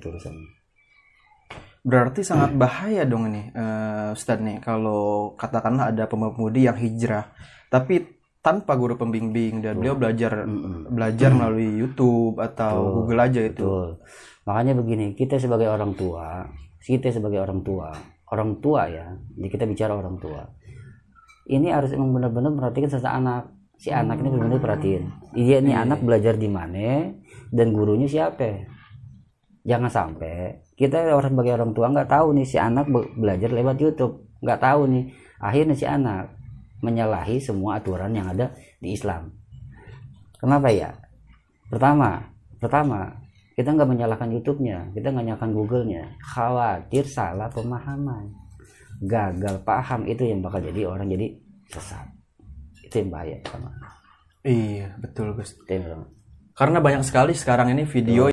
itu urusan. Berarti sangat bahaya dong ini, eh, Ustadz nih, kalau katakanlah ada pemudi yang hijrah, tapi tanpa guru pembimbing dan beliau belajar belajar melalui YouTube atau Google aja itu. betul. Makanya begini kita sebagai orang tua kita sebagai orang tua orang tua ya jadi kita bicara orang tua ini harus emang benar-benar perhatikan sesama anak. Si anak ini benar-benar perhatiin dia ini anak belajar di mana dan gurunya siapa jangan sampai kita orang sebagai orang tua nggak tahu nih si anak be- belajar lewat YouTube. Nggak tahu nih. Akhirnya si anak menyalahi semua aturan yang ada di Islam. Kenapa ya? Pertama pertama kita nggak menyalahkan YouTube-nya. Kita nggak menyalahkan Google-nya. Khawatir salah pemahaman. Gagal paham itu yang bakal jadi orang jadi sesat. Itu yang bahaya sama Iya, betul Gus. Karena banyak sekali sekarang ini video